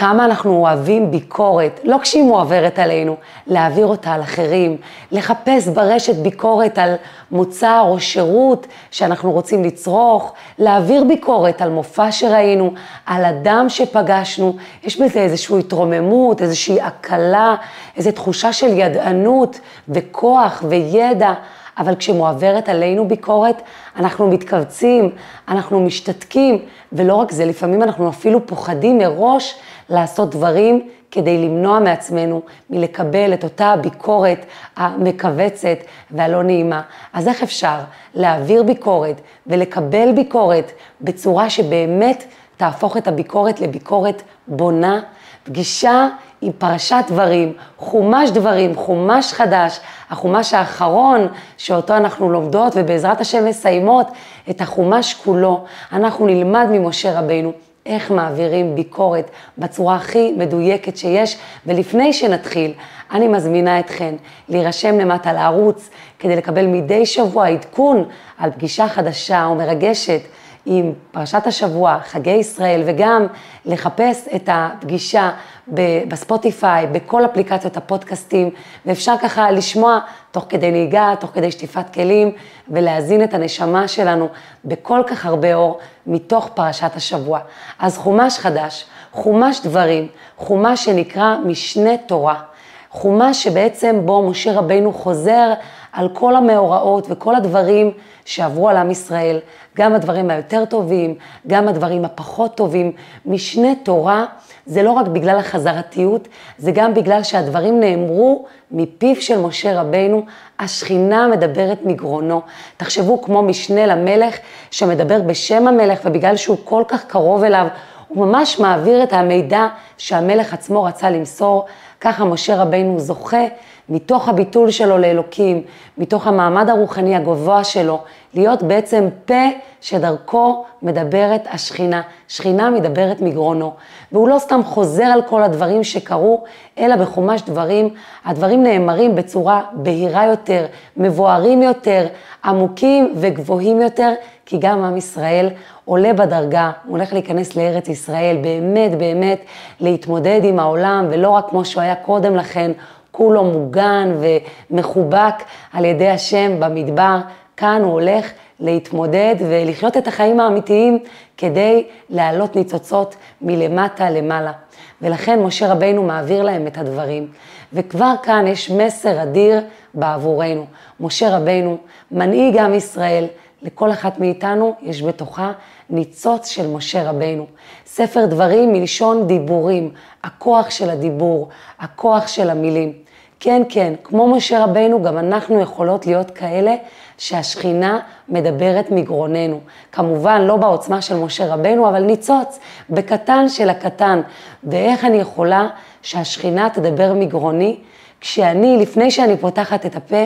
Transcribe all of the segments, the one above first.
כמה אנחנו אוהבים ביקורת, לא כשהיא מועברת עלינו, להעביר אותה על אחרים, לחפש ברשת ביקורת על מוצר או שירות שאנחנו רוצים לצרוך, להעביר ביקורת על מופע שראינו, על אדם שפגשנו, יש בזה איזושהי התרוממות, איזושהי הקלה, איזו תחושה של ידענות וכוח וידע. אבל כשמועברת עלינו ביקורת, אנחנו מתכווצים, אנחנו משתתקים, ולא רק זה, לפעמים אנחנו אפילו פוחדים מראש לעשות דברים כדי למנוע מעצמנו מלקבל את אותה הביקורת המכווצת והלא נעימה. אז איך אפשר להעביר ביקורת ולקבל ביקורת בצורה שבאמת תהפוך את הביקורת לביקורת בונה? פגישה עם פרשת דברים, חומש דברים, חומש חדש, החומש האחרון שאותו אנחנו לומדות ובעזרת השם מסיימות את החומש כולו. אנחנו נלמד ממשה רבינו איך מעבירים ביקורת בצורה הכי מדויקת שיש, ולפני שנתחיל, אני מזמינה אתכן להירשם למטה לערוץ כדי לקבל מדי שבוע עדכון על פגישה חדשה ומרגשת עם פרשת השבוע, חגי ישראל, וגם לחפש את הפגישה בספוטיפיי, בכל אפליקציות הפודקאסטים, ואפשר ככה לשמוע תוך כדי נהיגה, תוך כדי שטיפת כלים, ולהזין את הנשמה שלנו בכל כך הרבה אור מתוך פרשת השבוע. אז חומש חדש, חומש דברים, חומש שנקרא משנה תורה. חומש שבעצם בו משה רבינו חוזר על כל המאורעות וכל הדברים שעברו על עם ישראל, גם הדברים היותר טובים, גם הדברים הפחות טובים. משנה תורה זה לא רק בגלל החזרתיות, זה גם בגלל שהדברים נאמרו מפיו של משה רבינו, השכינה מדברת מגרונו. תחשבו כמו משנה למלך שמדבר בשם המלך, ובגלל שהוא כל כך קרוב אליו, הוא ממש מעביר את המידע שהמלך עצמו רצה למסור. ככה משה רבינו זוכה מתוך הביטול שלו לאלוקים, מתוך המעמד הרוחני הגבוה שלו, להיות בעצם פה שדרכו מדברת השכינה. שכינה מדברת מגרונו. והוא לא סתם חוזר על כל הדברים שקרו, אלא בחומש דברים, הדברים נאמרים בצורה בהירה יותר, מבוארים יותר, עמוקים וגבוהים יותר, כי גם עם ישראל עולה בדרגה, הוא הולך להיכנס לארץ ישראל, באמת באמת להתמודד עם העולם, ולא רק כמו שהוא היה קודם לכן, כולו מוגן ומחובק על ידי השם במדבר, כאן הוא הולך להתמודד ולחיות את החיים האמיתיים כדי להעלות ניצוצות מלמטה למעלה. ולכן משה רבינו מעביר להם את הדברים. וכבר כאן יש מסר אדיר בעבורנו. משה רבינו, מנהיג עם ישראל, לכל אחת מאיתנו יש בתוכה ניצוץ של משה רבינו. ספר דברים מלשון דיבורים, הכוח של הדיבור, הכוח של המילים. כן, כן, כמו משה רבינו, גם אנחנו יכולות להיות כאלה שהשכינה מדברת מגרוננו. כמובן, לא בעוצמה של משה רבינו, אבל ניצוץ, בקטן של הקטן. ואיך אני יכולה שהשכינה תדבר מגרוני? כשאני, לפני שאני פותחת את הפה,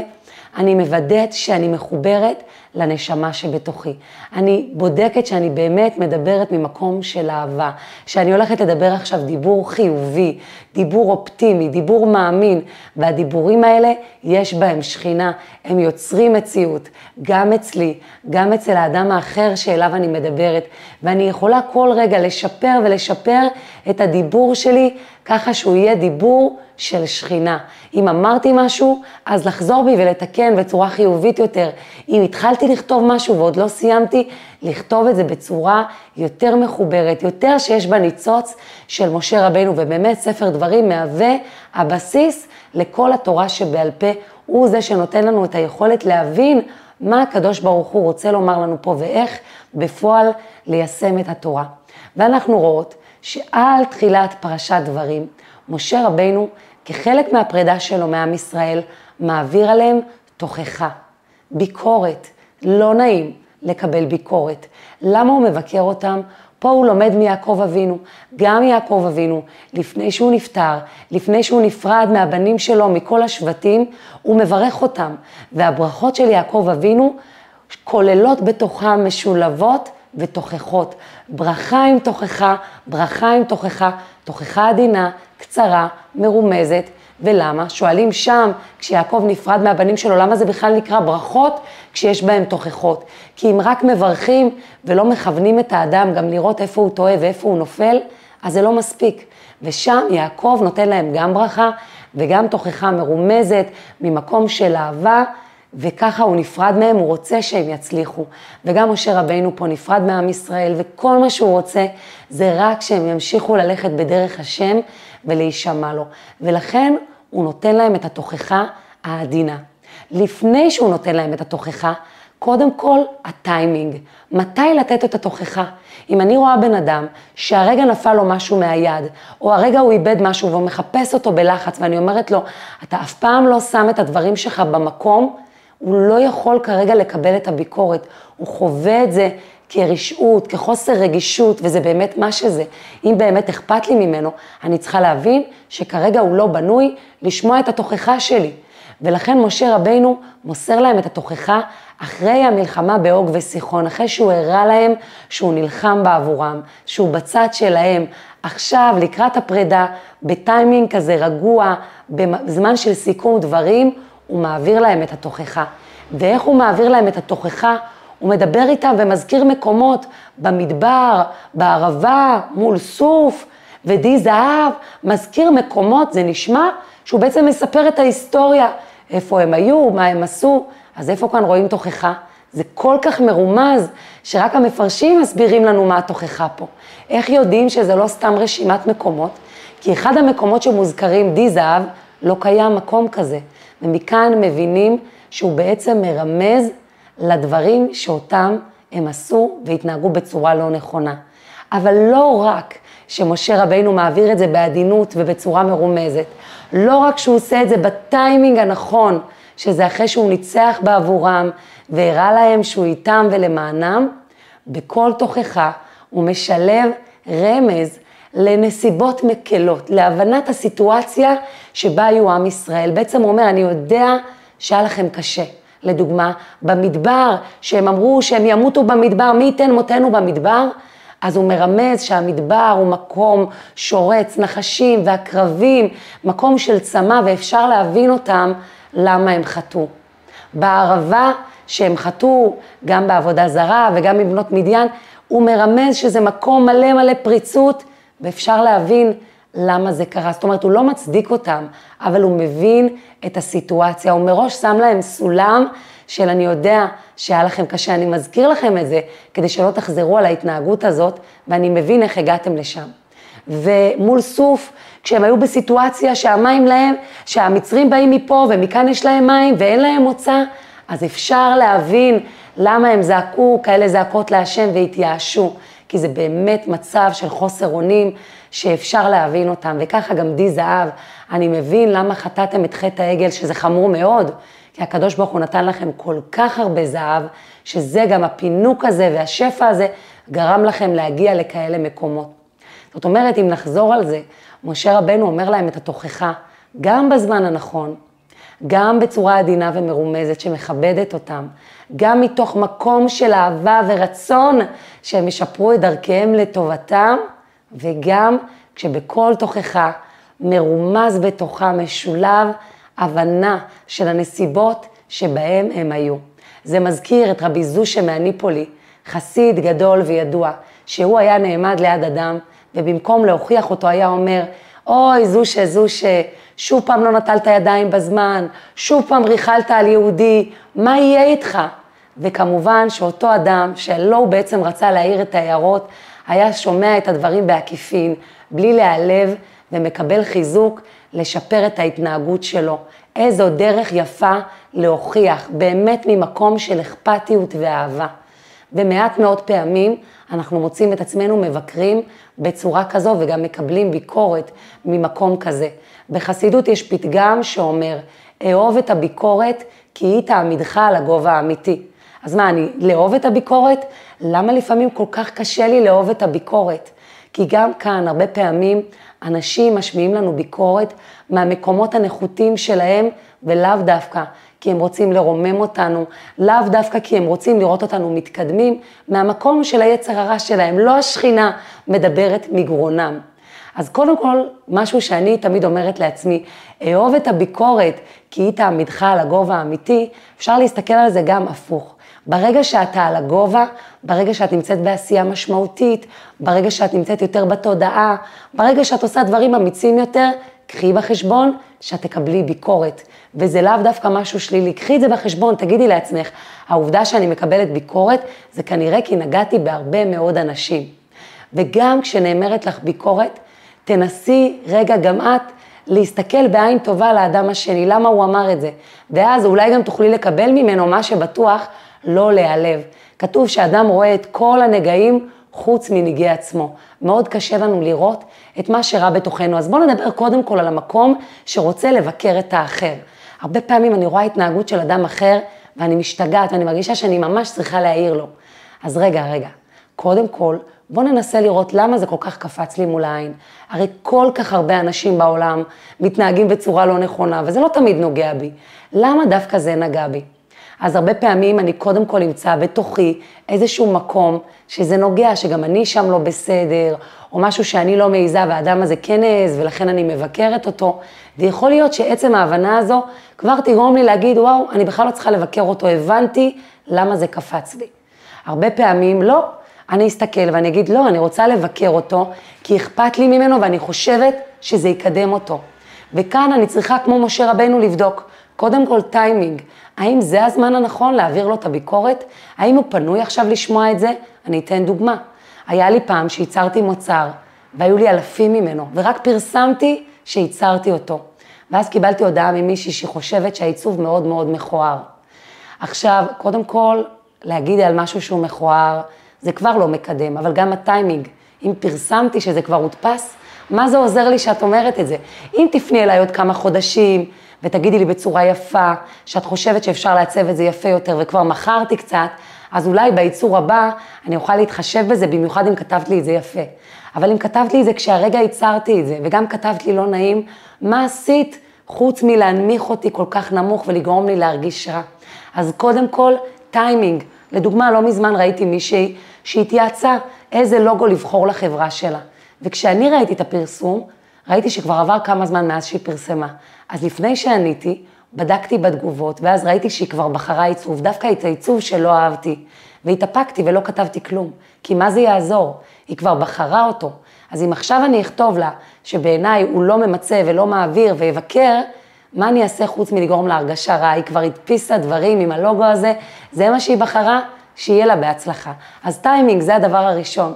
אני מוודאת שאני מחוברת לנשמה שבתוכי. אני בודקת שאני באמת מדברת ממקום של אהבה, שאני הולכת לדבר עכשיו דיבור חיובי, דיבור אופטימי, דיבור מאמין, והדיבורים האלה יש בהם שכינה, הם יוצרים מציאות, גם אצלי, גם אצל האדם האחר שאליו אני מדברת, ואני יכולה כל רגע לשפר ולשפר את הדיבור שלי ככה שהוא יהיה דיבור של שכינה. אם אמרתי משהו, אז לחזור בי ולתקן בצורה חיובית יותר. אם התחלתי לכתוב משהו ועוד לא סיימתי, לכתוב את זה בצורה יותר מחוברת, יותר שיש בה ניצוץ של משה רבנו, ובאמת ספר דברים מהווה הבסיס לכל התורה שבעל פה. הוא זה שנותן לנו את היכולת להבין מה הקדוש ברוך הוא רוצה לומר לנו פה ואיך בפועל ליישם את התורה. ואנחנו רואות שעל תחילת פרשת דברים, משה רבינו, כחלק מהפרידה שלו מעם ישראל, מעביר עליהם תוכחה, ביקורת, לא נעים לקבל ביקורת. למה הוא מבקר אותם? פה הוא לומד מיעקב אבינו. גם יעקב אבינו, לפני שהוא נפטר, לפני שהוא נפרד מהבנים שלו, מכל השבטים, הוא מברך אותם. והברכות של יעקב אבינו כוללות בתוכם משולבות ותוכחות. ברכה עם תוכחה, ברכה עם תוכחה, תוכחה עדינה, קצרה, מרומזת. ולמה? שואלים שם, כשיעקב נפרד מהבנים שלו, למה זה בכלל נקרא ברכות כשיש בהם תוכחות? כי אם רק מברכים ולא מכוונים את האדם גם לראות איפה הוא טועה ואיפה הוא נופל, אז זה לא מספיק. ושם יעקב נותן להם גם ברכה וגם תוכחה מרומזת ממקום של אהבה, וככה הוא נפרד מהם, הוא רוצה שהם יצליחו. וגם משה רבינו פה נפרד מעם ישראל, וכל מה שהוא רוצה זה רק שהם ימשיכו ללכת בדרך השם ולהישמע לו. ולכן הוא נותן להם את התוכחה העדינה. לפני שהוא נותן להם את התוכחה, קודם כל הטיימינג, מתי לתת את התוכחה. אם אני רואה בן אדם שהרגע נפל לו משהו מהיד, או הרגע הוא איבד משהו והוא מחפש אותו בלחץ, ואני אומרת לו, אתה אף פעם לא שם את הדברים שלך במקום, הוא לא יכול כרגע לקבל את הביקורת, הוא חווה את זה כרשעות, כחוסר רגישות, וזה באמת מה שזה. אם באמת אכפת לי ממנו, אני צריכה להבין שכרגע הוא לא בנוי לשמוע את התוכחה שלי. ולכן משה רבינו מוסר להם את התוכחה אחרי המלחמה באוג וסיחון, אחרי שהוא הראה להם שהוא נלחם בעבורם, שהוא בצד שלהם. עכשיו, לקראת הפרידה, בטיימינג כזה רגוע, בזמן של סיכום דברים, הוא מעביר להם את התוכחה. ואיך הוא מעביר להם את התוכחה? הוא מדבר איתם ומזכיר מקומות במדבר, בערבה, מול סוף, ודי זהב, מזכיר מקומות, זה נשמע שהוא בעצם מספר את ההיסטוריה, איפה הם היו, מה הם עשו, אז איפה כאן רואים תוכחה? זה כל כך מרומז, שרק המפרשים מסבירים לנו מה התוכחה פה. איך יודעים שזה לא סתם רשימת מקומות? כי אחד המקומות שמוזכרים, די זהב, לא קיים מקום כזה. ומכאן מבינים שהוא בעצם מרמז לדברים שאותם הם עשו והתנהגו בצורה לא נכונה. אבל לא רק שמשה רבינו מעביר את זה בעדינות ובצורה מרומזת, לא רק שהוא עושה את זה בטיימינג הנכון, שזה אחרי שהוא ניצח בעבורם והראה להם שהוא איתם ולמענם, בכל תוכחה הוא משלב רמז לנסיבות מקלות, להבנת הסיטואציה שבה היו עם ישראל. בעצם הוא אומר, אני יודע שהיה לכם קשה. לדוגמה, במדבר, שהם אמרו שהם ימותו במדבר, מי ייתן מותנו במדבר? אז הוא מרמז שהמדבר הוא מקום שורץ, נחשים ועקרבים, מקום של צמא, ואפשר להבין אותם למה הם חטאו. בערבה, שהם חטאו גם בעבודה זרה וגם מבנות מדיין, הוא מרמז שזה מקום מלא מלא פריצות, ואפשר להבין למה זה קרה. זאת אומרת, הוא לא מצדיק אותם, אבל הוא מבין את הסיטואציה, הוא מראש שם להם סולם של אני יודע שהיה לכם קשה, אני מזכיר לכם את זה, כדי שלא תחזרו על ההתנהגות הזאת, ואני מבין איך הגעתם לשם. ומול סוף, כשהם היו בסיטואציה שהמים להם, שהמצרים באים מפה ומכאן יש להם מים ואין להם מוצא, אז אפשר להבין למה הם זעקו כאלה זעקות להשם והתייאשו, כי זה באמת מצב של חוסר אונים שאפשר להבין אותם, וככה גם די זהב, אני מבין למה חטאתם את חטא העגל, שזה חמור מאוד, כי הקדוש ברוך הוא נתן לכם כל כך הרבה זהב, שזה גם הפינוק הזה והשפע הזה גרם לכם להגיע לכאלה מקומות. זאת אומרת, אם נחזור על זה, משה רבנו אומר להם את התוכחה, גם בזמן הנכון, גם בצורה עדינה ומרומזת שמכבדת אותם, גם מתוך מקום של אהבה ורצון שהם ישפרו את דרכיהם לטובתם, וגם כשבכל תוכחה מרומז בתוכה משולב הבנה של הנסיבות שבהם הם היו. זה מזכיר את רבי זושה מהניפולי, חסיד גדול וידוע, שהוא היה נעמד ליד אדם, ובמקום להוכיח אותו היה אומר, אוי, זושה, זושה, שוב פעם לא נטלת ידיים בזמן, שוב פעם ריכלת על יהודי, מה יהיה איתך? וכמובן שאותו אדם, שלא הוא בעצם רצה להעיר את ההערות, היה שומע את הדברים בעקיפין, בלי להיעלב, ומקבל חיזוק לשפר את ההתנהגות שלו. איזו דרך יפה להוכיח, באמת ממקום של אכפתיות ואהבה. ומעט מאוד פעמים אנחנו מוצאים את עצמנו מבקרים בצורה כזו וגם מקבלים ביקורת ממקום כזה. בחסידות יש פתגם שאומר, אהוב את הביקורת כי היא תעמידך על הגובה האמיתי. אז מה, אני לאהוב את הביקורת? למה לפעמים כל כך קשה לי לאהוב את הביקורת? כי גם כאן הרבה פעמים אנשים משמיעים לנו ביקורת מהמקומות הנחותים שלהם, ולאו דווקא כי הם רוצים לרומם אותנו, לאו דווקא כי הם רוצים לראות אותנו מתקדמים, מהמקום של היצר הרע שלהם, לא השכינה מדברת מגרונם. אז קודם כל, משהו שאני תמיד אומרת לעצמי, אהוב את הביקורת כי היא תעמידך על הגובה האמיתי, אפשר להסתכל על זה גם הפוך. ברגע שאתה על הגובה, ברגע שאת נמצאת בעשייה משמעותית, ברגע שאת נמצאת יותר בתודעה, ברגע שאת עושה דברים אמיצים יותר, קחי בחשבון שאת תקבלי ביקורת. וזה לאו דווקא משהו שלילי, קחי את זה בחשבון, תגידי לעצמך, העובדה שאני מקבלת ביקורת, זה כנראה כי נגעתי בהרבה מאוד אנשים. וגם כשנאמרת לך ביקורת, תנסי רגע גם את להסתכל בעין טובה לאדם השני, למה הוא אמר את זה. ואז אולי גם תוכלי לקבל ממנו מה שבטוח לא להיעלב. כתוב שאדם רואה את כל הנגעים חוץ מנגעי עצמו. מאוד קשה לנו לראות את מה שרע בתוכנו. אז בואו נדבר קודם כל על המקום שרוצה לבקר את האחר. הרבה פעמים אני רואה התנהגות של אדם אחר ואני משתגעת ואני מרגישה שאני ממש צריכה להעיר לו. אז רגע, רגע, קודם כל, בואו ננסה לראות למה זה כל כך קפץ לי מול העין. הרי כל כך הרבה אנשים בעולם מתנהגים בצורה לא נכונה, וזה לא תמיד נוגע בי. למה דווקא זה נגע בי? אז הרבה פעמים אני קודם כל אמצא בתוכי איזשהו מקום שזה נוגע, שגם אני שם לא בסדר, או משהו שאני לא מעיזה והאדם הזה כן העז ולכן אני מבקרת אותו. ויכול להיות שעצם ההבנה הזו כבר תגרום לי להגיד, וואו, אני בכלל לא צריכה לבקר אותו, הבנתי למה זה קפץ לי. הרבה פעמים לא, אני אסתכל ואני אגיד, לא, אני רוצה לבקר אותו, כי אכפת לי ממנו ואני חושבת שזה יקדם אותו. וכאן אני צריכה, כמו משה רבנו, לבדוק, קודם כל טיימינג, האם זה הזמן הנכון להעביר לו את הביקורת? האם הוא פנוי עכשיו לשמוע את זה? אני אתן דוגמה. היה לי פעם שייצרתי מוצר, והיו לי אלפים ממנו, ורק פרסמתי שייצרתי אותו. ואז קיבלתי הודעה ממישהי שחושבת שהעיצוב מאוד מאוד מכוער. עכשיו, קודם כל, להגיד על משהו שהוא מכוער, זה כבר לא מקדם, אבל גם הטיימינג, אם פרסמתי שזה כבר הודפס, מה זה עוזר לי שאת אומרת את זה? אם תפני אליי עוד כמה חודשים, ותגידי לי בצורה יפה, שאת חושבת שאפשר לעצב את זה יפה יותר וכבר מכרתי קצת, אז אולי בייצור הבא אני אוכל להתחשב בזה, במיוחד אם כתבת לי את זה יפה. אבל אם כתבת לי את זה כשהרגע ייצרתי את זה, וגם כתבת לי לא נעים, מה עשית חוץ מלהנמיך אותי כל כך נמוך ולגרום לי להרגיש רע? אז קודם כל, טיימינג. לדוגמה, לא מזמן ראיתי מישהי שהתייעצה איזה לוגו לבחור לחברה שלה. וכשאני ראיתי את הפרסום, ראיתי שכבר עבר כמה זמן מאז שהיא פרסמה. אז לפני שעניתי, בדקתי בתגובות, ואז ראיתי שהיא כבר בחרה עיצוב, דווקא את העיצוב שלא אהבתי. והתאפקתי ולא כתבתי כלום, כי מה זה יעזור? היא כבר בחרה אותו. אז אם עכשיו אני אכתוב לה שבעיניי הוא לא ממצה ולא מעביר ויבקר, מה אני אעשה חוץ מלגרום לה הרגשה רעה? היא כבר הדפיסה דברים עם הלוגו הזה, זה מה שהיא בחרה, שיהיה לה בהצלחה. אז טיימינג זה הדבר הראשון.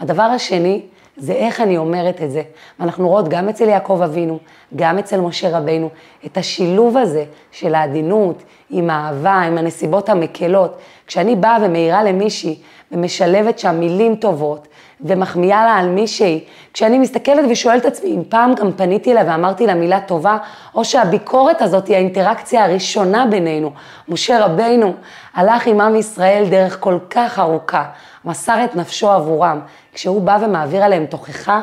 הדבר השני, זה איך אני אומרת את זה. ואנחנו רואות גם אצל יעקב אבינו, גם אצל משה רבינו, את השילוב הזה של העדינות עם האהבה, עם הנסיבות המקלות. כשאני באה ומעירה למישהי ומשלבת שם מילים טובות ומחמיאה לה על מישהי, כשאני מסתכלת ושואלת עצמי אם פעם גם פניתי אליה ואמרתי לה מילה טובה, או שהביקורת הזאת היא האינטראקציה הראשונה בינינו. משה רבינו הלך עם עם ישראל דרך כל כך ארוכה, מסר את נפשו עבורם. כשהוא בא ומעביר עליהם תוכחה,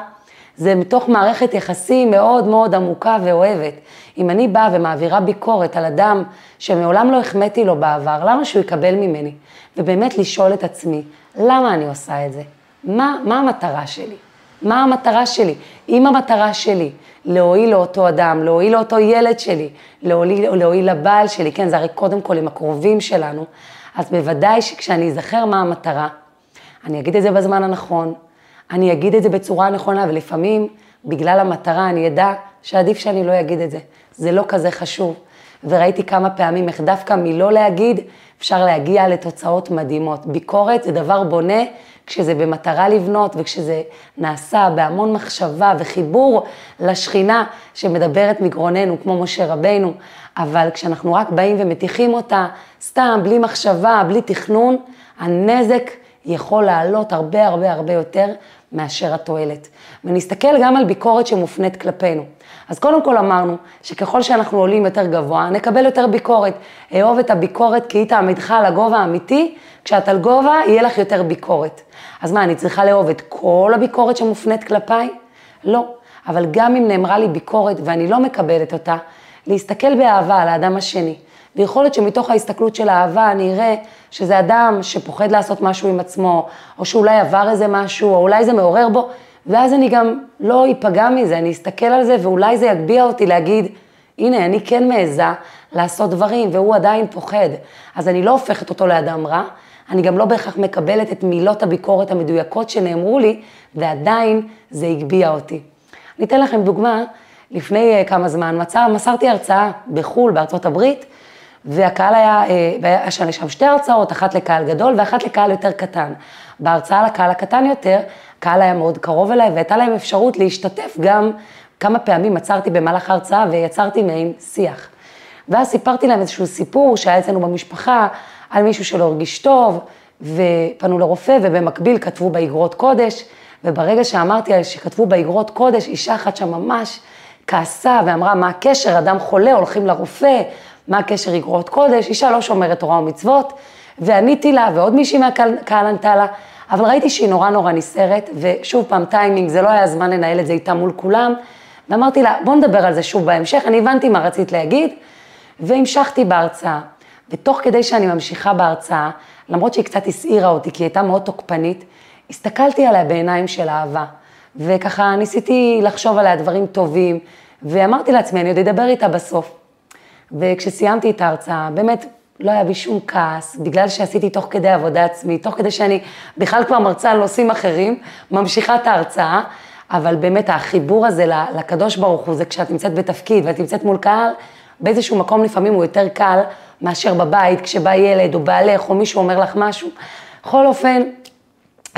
זה מתוך מערכת יחסים מאוד מאוד עמוקה ואוהבת. אם אני באה ומעבירה ביקורת על אדם שמעולם לא החמאתי לו בעבר, למה שהוא יקבל ממני? ובאמת לשאול את עצמי, למה אני עושה את זה? מה, מה המטרה שלי? מה המטרה שלי? אם המטרה שלי להועיל לאותו אדם, להועיל לאותו ילד שלי, להועיל, להועיל לבעל שלי, כן, זה הרי קודם כל עם הקרובים שלנו, אז בוודאי שכשאני אזכר מה המטרה, אני אגיד את זה בזמן הנכון, אני אגיד את זה בצורה הנכונה, ולפעמים בגלל המטרה אני אדע שעדיף שאני לא אגיד את זה. זה לא כזה חשוב. וראיתי כמה פעמים איך דווקא מלא להגיד, אפשר להגיע לתוצאות מדהימות. ביקורת זה דבר בונה כשזה במטרה לבנות וכשזה נעשה בהמון מחשבה וחיבור לשכינה שמדברת מגרוננו, כמו משה רבינו, אבל כשאנחנו רק באים ומטיחים אותה סתם, בלי מחשבה, בלי תכנון, הנזק יכול לעלות הרבה הרבה הרבה יותר מאשר התועלת. ונסתכל גם על ביקורת שמופנית כלפינו. אז קודם כל אמרנו שככל שאנחנו עולים יותר גבוה, נקבל יותר ביקורת. אהוב את הביקורת כי היא תעמידך על הגובה האמיתי, כשאת על גובה, יהיה לך יותר ביקורת. אז מה, אני צריכה לאהוב את כל הביקורת שמופנית כלפיי? לא. אבל גם אם נאמרה לי ביקורת ואני לא מקבלת אותה, להסתכל באהבה על האדם השני. ויכול להיות שמתוך ההסתכלות של האהבה אני אראה שזה אדם שפוחד לעשות משהו עם עצמו, או שאולי עבר איזה משהו, או אולי זה מעורר בו, ואז אני גם לא איפגע מזה, אני אסתכל על זה ואולי זה יגביה אותי להגיד, הנה, אני כן מעיזה לעשות דברים, והוא עדיין פוחד. אז אני לא הופכת אותו לאדם רע, אני גם לא בהכרח מקבלת את מילות הביקורת המדויקות שנאמרו לי, ועדיין זה הגביה אותי. אני אתן לכם דוגמה, לפני אה, כמה זמן מצא, מסרתי הרצאה בחו"ל, בארצות הברית, והקהל היה, אה, היה שם שתי הרצאות, אחת לקהל גדול ואחת לקהל יותר קטן. בהרצאה לקהל הקטן יותר, הקהל היה מאוד קרוב אליי, והייתה להם אפשרות להשתתף גם, כמה פעמים עצרתי במהלך ההרצאה ויצרתי מעין שיח. ואז סיפרתי להם איזשהו סיפור שהיה אצלנו במשפחה, על מישהו שלא הרגיש טוב, ופנו לרופא, ובמקביל כתבו באגרות קודש, וברגע שאמרתי שכתבו באגרות קודש, אישה אחת שם ממש כעסה ואמרה, מה הקשר, אדם חולה, הולכים לרופא, מה הקשר אגרות קודש, אישה לא שומרת תורה ומצוות, ועניתי לה, ועוד מישהי מהקהל ענתה לה, אבל ראיתי שהיא נורא נורא נסערת, ושוב פעם טיימינג, זה לא היה זמן לנהל את זה איתה מול כולם, ואמרתי לה, בוא נדבר על זה שוב בהמשך, אני הבנתי מה רצית להגיד, והמשכתי בהרצאה. ותוך כדי שאני ממשיכה בהרצאה, למרות שהיא קצת הסעירה אותי, כי היא הייתה מאוד תוקפנית, הסתכלתי עליה בעיניים של אהבה, וככה ניסיתי לחשוב עליה דברים טובים, ואמרתי לעצמי, אני עוד אדבר איתה בסוף. וכשסיימתי את ההרצאה, באמת לא היה בי שום כעס, בגלל שעשיתי תוך כדי עבודה עצמית, תוך כדי שאני בכלל כבר מרצה על נושאים אחרים, ממשיכה את ההרצאה, אבל באמת החיבור הזה לקדוש ברוך הוא, זה כשאת נמצאת בתפקיד ואת נמצאת מול קהל, באיזשהו מקום לפעמים הוא יותר קל מאשר בבית, כשבא ילד או בעלך או מישהו אומר לך משהו. בכל אופן,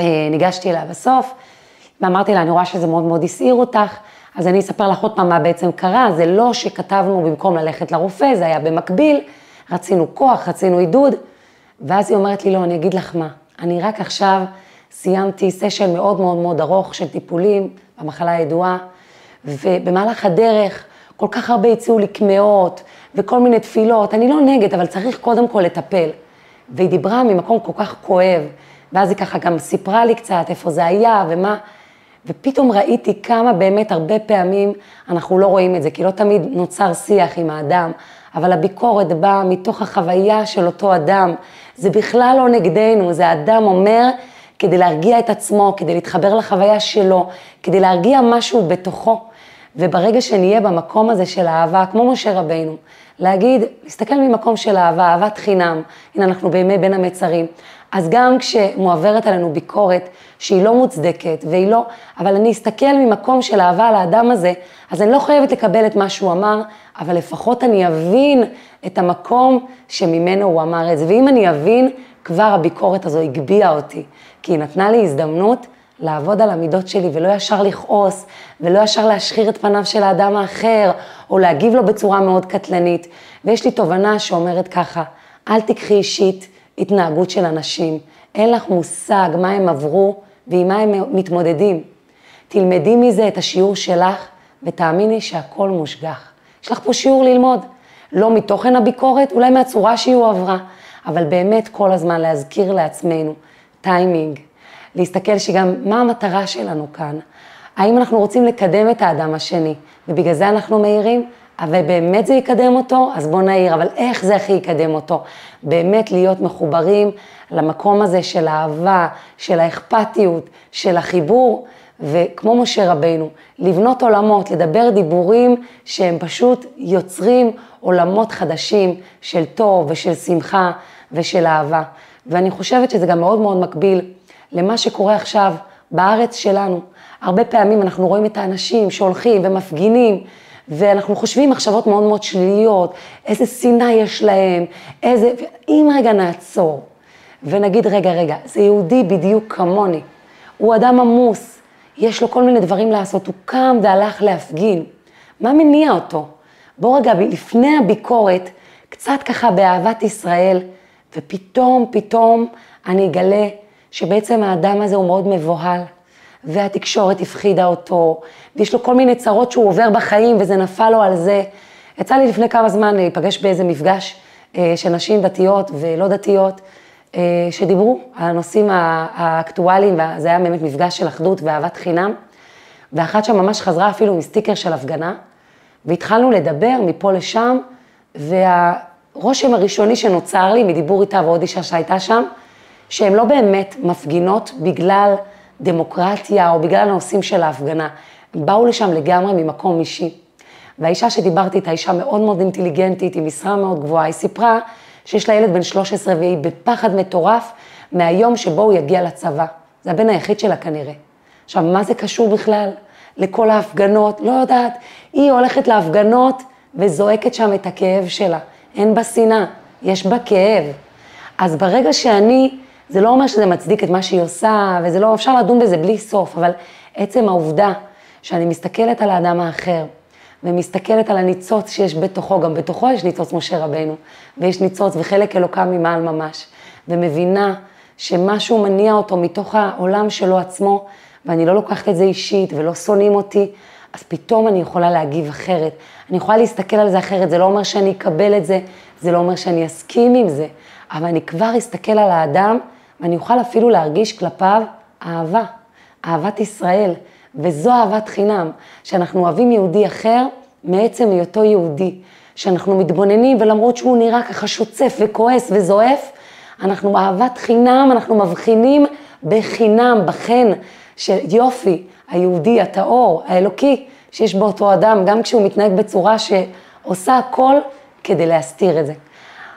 אה, ניגשתי אליה בסוף, ואמרתי לה, אני רואה שזה מאוד מאוד הסעיר אותך, אז אני אספר לך עוד פעם מה בעצם קרה, זה לא שכתבנו במקום ללכת לרופא, זה היה במקביל, רצינו כוח, רצינו עידוד, ואז היא אומרת לי, לא, אני אגיד לך מה, אני רק עכשיו סיימתי סשן מאוד מאוד מאוד ארוך של טיפולים במחלה הידועה, ובמהלך הדרך כל כך הרבה הציעו לי קמעות וכל מיני תפילות, אני לא נגד, אבל צריך קודם כל לטפל. והיא דיברה ממקום כל כך כואב, ואז היא ככה גם סיפרה לי קצת איפה זה היה ומה, ופתאום ראיתי כמה באמת הרבה פעמים אנחנו לא רואים את זה, כי לא תמיד נוצר שיח עם האדם, אבל הביקורת באה מתוך החוויה של אותו אדם. זה בכלל לא נגדנו, זה האדם אומר כדי להרגיע את עצמו, כדי להתחבר לחוויה שלו, כדי להרגיע משהו בתוכו. וברגע שנהיה במקום הזה של אהבה, כמו משה רבינו, להגיד, להסתכל ממקום של אהבה, אהבת חינם, הנה אנחנו בימי בין המצרים, אז גם כשמועברת עלינו ביקורת שהיא לא מוצדקת והיא לא, אבל אני אסתכל ממקום של אהבה על האדם הזה, אז אני לא חייבת לקבל את מה שהוא אמר, אבל לפחות אני אבין את המקום שממנו הוא אמר את זה. ואם אני אבין, כבר הביקורת הזו הגביהה אותי, כי היא נתנה לי הזדמנות לעבוד על המידות שלי ולא ישר לכעוס, ולא ישר להשחיר את פניו של האדם האחר, או להגיב לו בצורה מאוד קטלנית. ויש לי תובנה שאומרת ככה, אל תקחי אישית התנהגות של אנשים, אין לך מושג מה הם עברו ועם מה הם מתמודדים. תלמדי מזה את השיעור שלך, ותאמיני שהכל מושגח. יש לך פה שיעור ללמוד, לא מתוכן הביקורת, אולי מהצורה שהיא הועברה, אבל באמת כל הזמן להזכיר לעצמנו טיימינג, להסתכל שגם מה המטרה שלנו כאן. האם אנחנו רוצים לקדם את האדם השני, ובגלל זה אנחנו מעירים? אבל באמת זה יקדם אותו, אז בוא נעיר, אבל איך זה הכי יקדם אותו? באמת להיות מחוברים למקום הזה של האהבה, של האכפתיות, של החיבור, וכמו משה רבינו, לבנות עולמות, לדבר דיבורים שהם פשוט יוצרים עולמות חדשים של טוב ושל שמחה ושל אהבה. ואני חושבת שזה גם מאוד מאוד מקביל למה שקורה עכשיו בארץ שלנו. הרבה פעמים אנחנו רואים את האנשים שהולכים ומפגינים, ואנחנו חושבים מחשבות מאוד מאוד שליליות, איזה שנאה יש להם, איזה... אם רגע נעצור ונגיד, רגע, רגע, זה יהודי בדיוק כמוני, הוא אדם עמוס, יש לו כל מיני דברים לעשות, הוא קם והלך להפגין. מה מניע אותו? בוא רגע, לפני הביקורת, קצת ככה באהבת ישראל, ופתאום, פתאום אני אגלה שבעצם האדם הזה הוא מאוד מבוהל, והתקשורת הפחידה אותו, ויש לו כל מיני צרות שהוא עובר בחיים וזה נפל לו על זה. יצא לי לפני כמה זמן להיפגש באיזה מפגש אה, של נשים דתיות ולא דתיות, אה, שדיברו על הנושאים האקטואליים, וזה היה באמת מפגש של אחדות ואהבת חינם, ואחת שם ממש חזרה אפילו עם סטיקר של הפגנה, והתחלנו לדבר מפה לשם, והרושם הראשוני שנוצר לי מדיבור איתה ועוד אישה שהייתה שם, שהן לא באמת מפגינות בגלל דמוקרטיה או בגלל הנושאים של ההפגנה. הם באו לשם לגמרי ממקום אישי. והאישה שדיברתי איתה, אישה מאוד מאוד אינטליגנטית, עם משרה מאוד גבוהה, היא סיפרה שיש לה ילד בן 13 והיא בפחד מטורף מהיום שבו הוא יגיע לצבא. זה הבן היחיד שלה כנראה. עכשיו, מה זה קשור בכלל לכל ההפגנות? לא יודעת. היא הולכת להפגנות וזועקת שם את הכאב שלה. אין בה שנאה, יש בה כאב. אז ברגע שאני, זה לא אומר שזה מצדיק את מה שהיא עושה, וזה לא, אפשר לדון בזה בלי סוף, אבל עצם העובדה שאני מסתכלת על האדם האחר, ומסתכלת על הניצוץ שיש בתוכו, גם בתוכו יש ניצוץ משה רבנו, ויש ניצוץ וחלק אלוקם ממעל ממש, ומבינה שמשהו מניע אותו מתוך העולם שלו עצמו, ואני לא לוקחת את זה אישית ולא שונאים אותי, אז פתאום אני יכולה להגיב אחרת. אני יכולה להסתכל על זה אחרת, זה לא אומר שאני אקבל את זה, זה לא אומר שאני אסכים עם זה, אבל אני כבר אסתכל על האדם, ואני אוכל אפילו להרגיש כלפיו אהבה, אהבת ישראל, וזו אהבת חינם, שאנחנו אוהבים יהודי אחר מעצם היותו יהודי, שאנחנו מתבוננים ולמרות שהוא נראה ככה שוצף וכועס וזועף, אנחנו באהבת חינם, אנחנו מבחינים בחינם, בחן, שיופי, היהודי, הטהור, האלוקי, שיש באותו אדם, גם כשהוא מתנהג בצורה שעושה הכל כדי להסתיר את זה.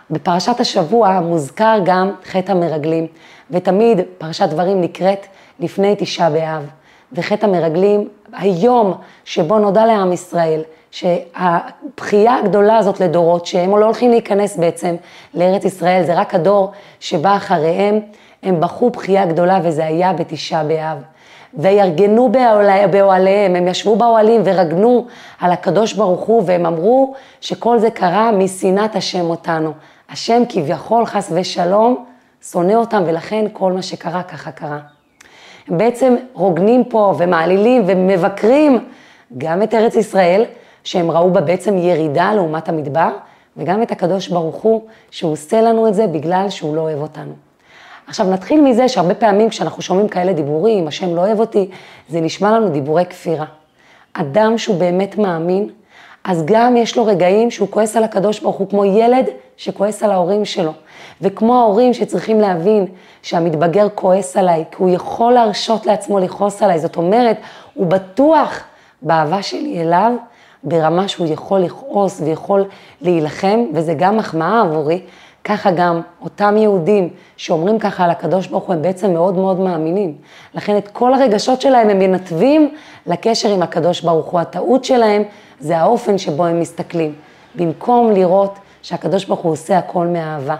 בפרשת השבוע מוזכר גם חטא המרגלים, ותמיד פרשת דברים נקראת לפני תשעה באב. וחטא המרגלים, היום שבו נודע לעם ישראל שהבכייה הגדולה הזאת לדורות, שהם לא הולכים להיכנס בעצם לארץ ישראל, זה רק הדור שבא אחריהם, הם בכו בכייה גדולה וזה היה בתשעה באב. וירגנו באוהליהם, הם ישבו באוהלים ורגנו על הקדוש ברוך הוא והם אמרו שכל זה קרה משנאת השם אותנו. השם כביכול חס ושלום שונא אותם ולכן כל מה שקרה ככה קרה. הם בעצם רוגנים פה ומעלילים ומבקרים גם את ארץ ישראל, שהם ראו בה בעצם ירידה לעומת המדבר, וגם את הקדוש ברוך הוא, שהוא עושה לנו את זה בגלל שהוא לא אוהב אותנו. עכשיו נתחיל מזה שהרבה פעמים כשאנחנו שומעים כאלה דיבורים, השם לא אוהב אותי, זה נשמע לנו דיבורי כפירה. אדם שהוא באמת מאמין, אז גם יש לו רגעים שהוא כועס על הקדוש ברוך הוא, כמו ילד שכועס על ההורים שלו. וכמו ההורים שצריכים להבין שהמתבגר כועס עליי, כי הוא יכול להרשות לעצמו לכעוס עליי, זאת אומרת, הוא בטוח באהבה שלי אליו, ברמה שהוא יכול לכעוס ויכול להילחם, וזה גם מחמאה עבורי, ככה גם אותם יהודים שאומרים ככה על הקדוש ברוך הוא, הם בעצם מאוד מאוד מאמינים. לכן את כל הרגשות שלהם הם מנתבים לקשר עם הקדוש ברוך הוא. הטעות שלהם זה האופן שבו הם מסתכלים. במקום לראות שהקדוש ברוך הוא עושה הכל מאהבה.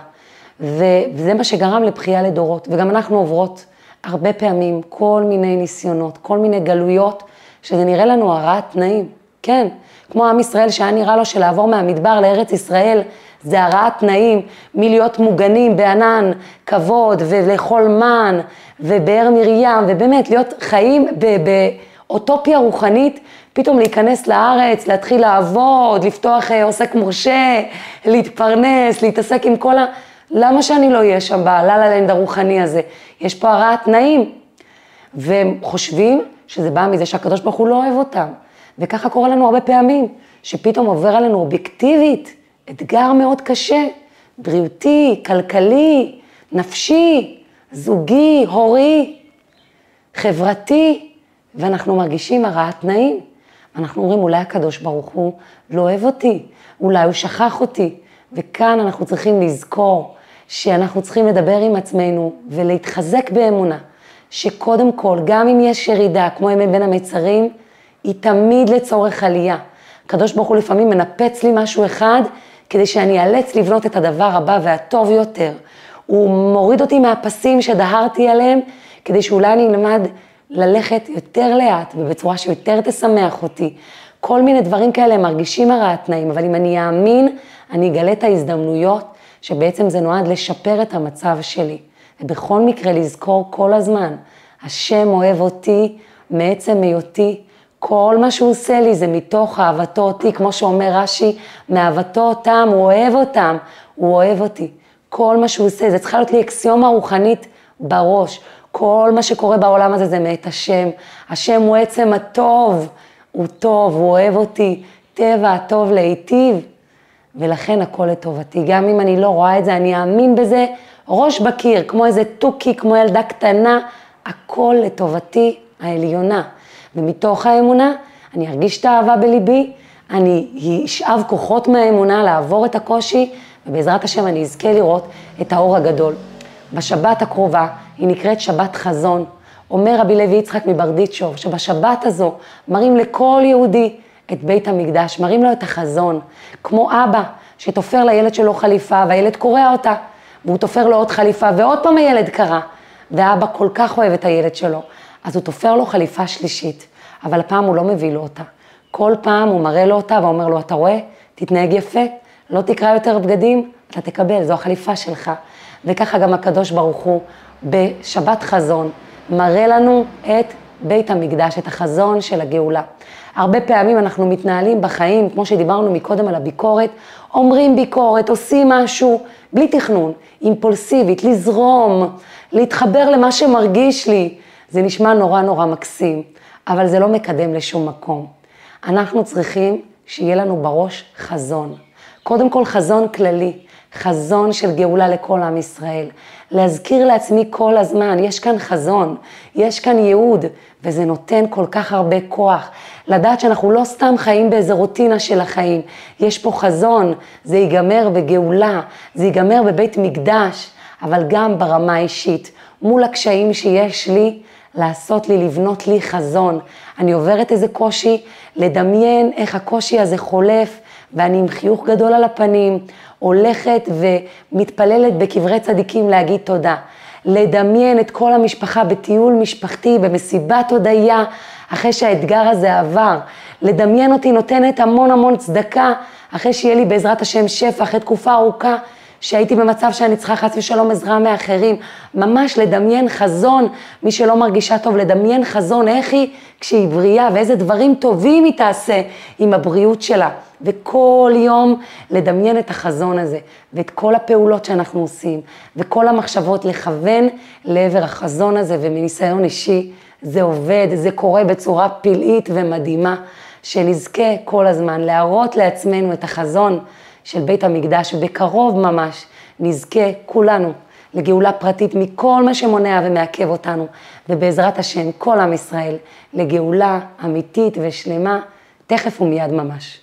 וזה מה שגרם לבכייה לדורות. וגם אנחנו עוברות הרבה פעמים כל מיני ניסיונות, כל מיני גלויות, שזה נראה לנו הרעת תנאים. כן, כמו עם ישראל שהיה נראה לו שלעבור מהמדבר לארץ ישראל זה הרעת תנאים, מלהיות מוגנים בענן, כבוד ולאכול מן ובאר מרים, ובאמת להיות חיים באוטופיה רוחנית, פתאום להיכנס לארץ, להתחיל לעבוד, לפתוח אה, עוסק מורשה, להתפרנס, להתעסק עם כל ה... למה שאני לא אהיה שם בללה לנד הרוחני הזה? יש פה הרעת תנאים. והם חושבים שזה בא מזה שהקדוש ברוך הוא לא אוהב אותם. וככה קורה לנו הרבה פעמים, שפתאום עובר עלינו אובייקטיבית אתגר מאוד קשה, בריאותי, כלכלי, נפשי, זוגי, הורי, חברתי, ואנחנו מרגישים הרעת תנאים. אנחנו אומרים, אולי הקדוש ברוך הוא לא אוהב אותי, אולי הוא שכח אותי. וכאן אנחנו צריכים לזכור שאנחנו צריכים לדבר עם עצמנו ולהתחזק באמונה, שקודם כל, גם אם יש ירידה, כמו ימי בין המצרים, היא תמיד לצורך עלייה. הקדוש ברוך הוא לפעמים מנפץ לי משהו אחד, כדי שאני אאלץ לבנות את הדבר הבא והטוב יותר. הוא מוריד אותי מהפסים שדהרתי עליהם, כדי שאולי אני אלמד ללכת יותר לאט ובצורה שיותר תשמח אותי. כל מיני דברים כאלה מרגישים הרעת תנאים, אבל אם אני אאמין, אני אגלה את ההזדמנויות, שבעצם זה נועד לשפר את המצב שלי. ובכל מקרה לזכור כל הזמן, השם אוהב אותי מעצם היותי כל מה שהוא עושה לי זה מתוך אהבתו אותי, כמו שאומר רש"י, מאהבתו אותם, הוא אוהב אותם, הוא אוהב אותי. כל מה שהוא עושה, זה צריכה להיות לי אקסיומה רוחנית בראש. כל מה שקורה בעולם הזה זה מאת השם. השם הוא עצם הטוב, הוא טוב, הוא אוהב אותי, טבע הטוב להיטיב, ולכן הכל לטובתי. גם אם אני לא רואה את זה, אני אאמין בזה, ראש בקיר, כמו איזה תוכי, כמו ילדה קטנה, הכל לטובתי העליונה. ומתוך האמונה אני ארגיש את האהבה בליבי, אני אשאב כוחות מהאמונה לעבור את הקושי, ובעזרת השם אני אזכה לראות את האור הגדול. בשבת הקרובה, היא נקראת שבת חזון. אומר רבי לוי יצחק מברדיצ'וב, שבשבת הזו מראים לכל יהודי את בית המקדש, מראים לו את החזון, כמו אבא שתופר לילד שלו חליפה והילד קורע אותה, והוא תופר לו עוד חליפה ועוד פעם הילד קרא, ואבא כל כך אוהב את הילד שלו, אז הוא תופר לו חליפה שלישית, אבל הפעם הוא לא מביא לו אותה. כל פעם הוא מראה לו אותה ואומר לו, אתה רואה? תתנהג יפה, לא תקרא יותר בגדים, אתה תקבל, זו החליפה שלך. וככה גם הקדוש ברוך הוא בשבת חזון מראה לנו את בית המקדש, את החזון של הגאולה. הרבה פעמים אנחנו מתנהלים בחיים, כמו שדיברנו מקודם על הביקורת, אומרים ביקורת, עושים משהו, בלי תכנון, אימפולסיבית, לזרום, להתחבר למה שמרגיש לי. זה נשמע נורא נורא מקסים, אבל זה לא מקדם לשום מקום. אנחנו צריכים שיהיה לנו בראש חזון. קודם כל חזון כללי, חזון של גאולה לכל עם ישראל. להזכיר לעצמי כל הזמן, יש כאן חזון, יש כאן ייעוד, וזה נותן כל כך הרבה כוח. לדעת שאנחנו לא סתם חיים באיזה רוטינה של החיים, יש פה חזון, זה ייגמר בגאולה, זה ייגמר בבית מקדש, אבל גם ברמה האישית, מול הקשיים שיש לי, לעשות לי, לבנות לי חזון. אני עוברת איזה קושי, לדמיין איך הקושי הזה חולף, ואני עם חיוך גדול על הפנים, הולכת ומתפללת בקברי צדיקים להגיד תודה. לדמיין את כל המשפחה בטיול משפחתי, במסיבת הודיה, אחרי שהאתגר הזה עבר. לדמיין אותי נותנת המון המון צדקה, אחרי שיהיה לי בעזרת השם שפע, אחרי תקופה ארוכה שהייתי במצב שאני צריכה חס ושלום עזרה מאחרים, ממש לדמיין חזון, מי שלא מרגישה טוב, לדמיין חזון, איך היא כשהיא בריאה ואיזה דברים טובים היא תעשה עם הבריאות שלה. וכל יום לדמיין את החזון הזה, ואת כל הפעולות שאנחנו עושים, וכל המחשבות לכוון לעבר החזון הזה, ומניסיון אישי, זה עובד, זה קורה בצורה פלאית ומדהימה, שנזכה כל הזמן להראות לעצמנו את החזון. של בית המקדש, ובקרוב ממש נזכה כולנו לגאולה פרטית מכל מה שמונע ומעכב אותנו, ובעזרת השם, כל עם ישראל, לגאולה אמיתית ושלמה, תכף ומיד ממש.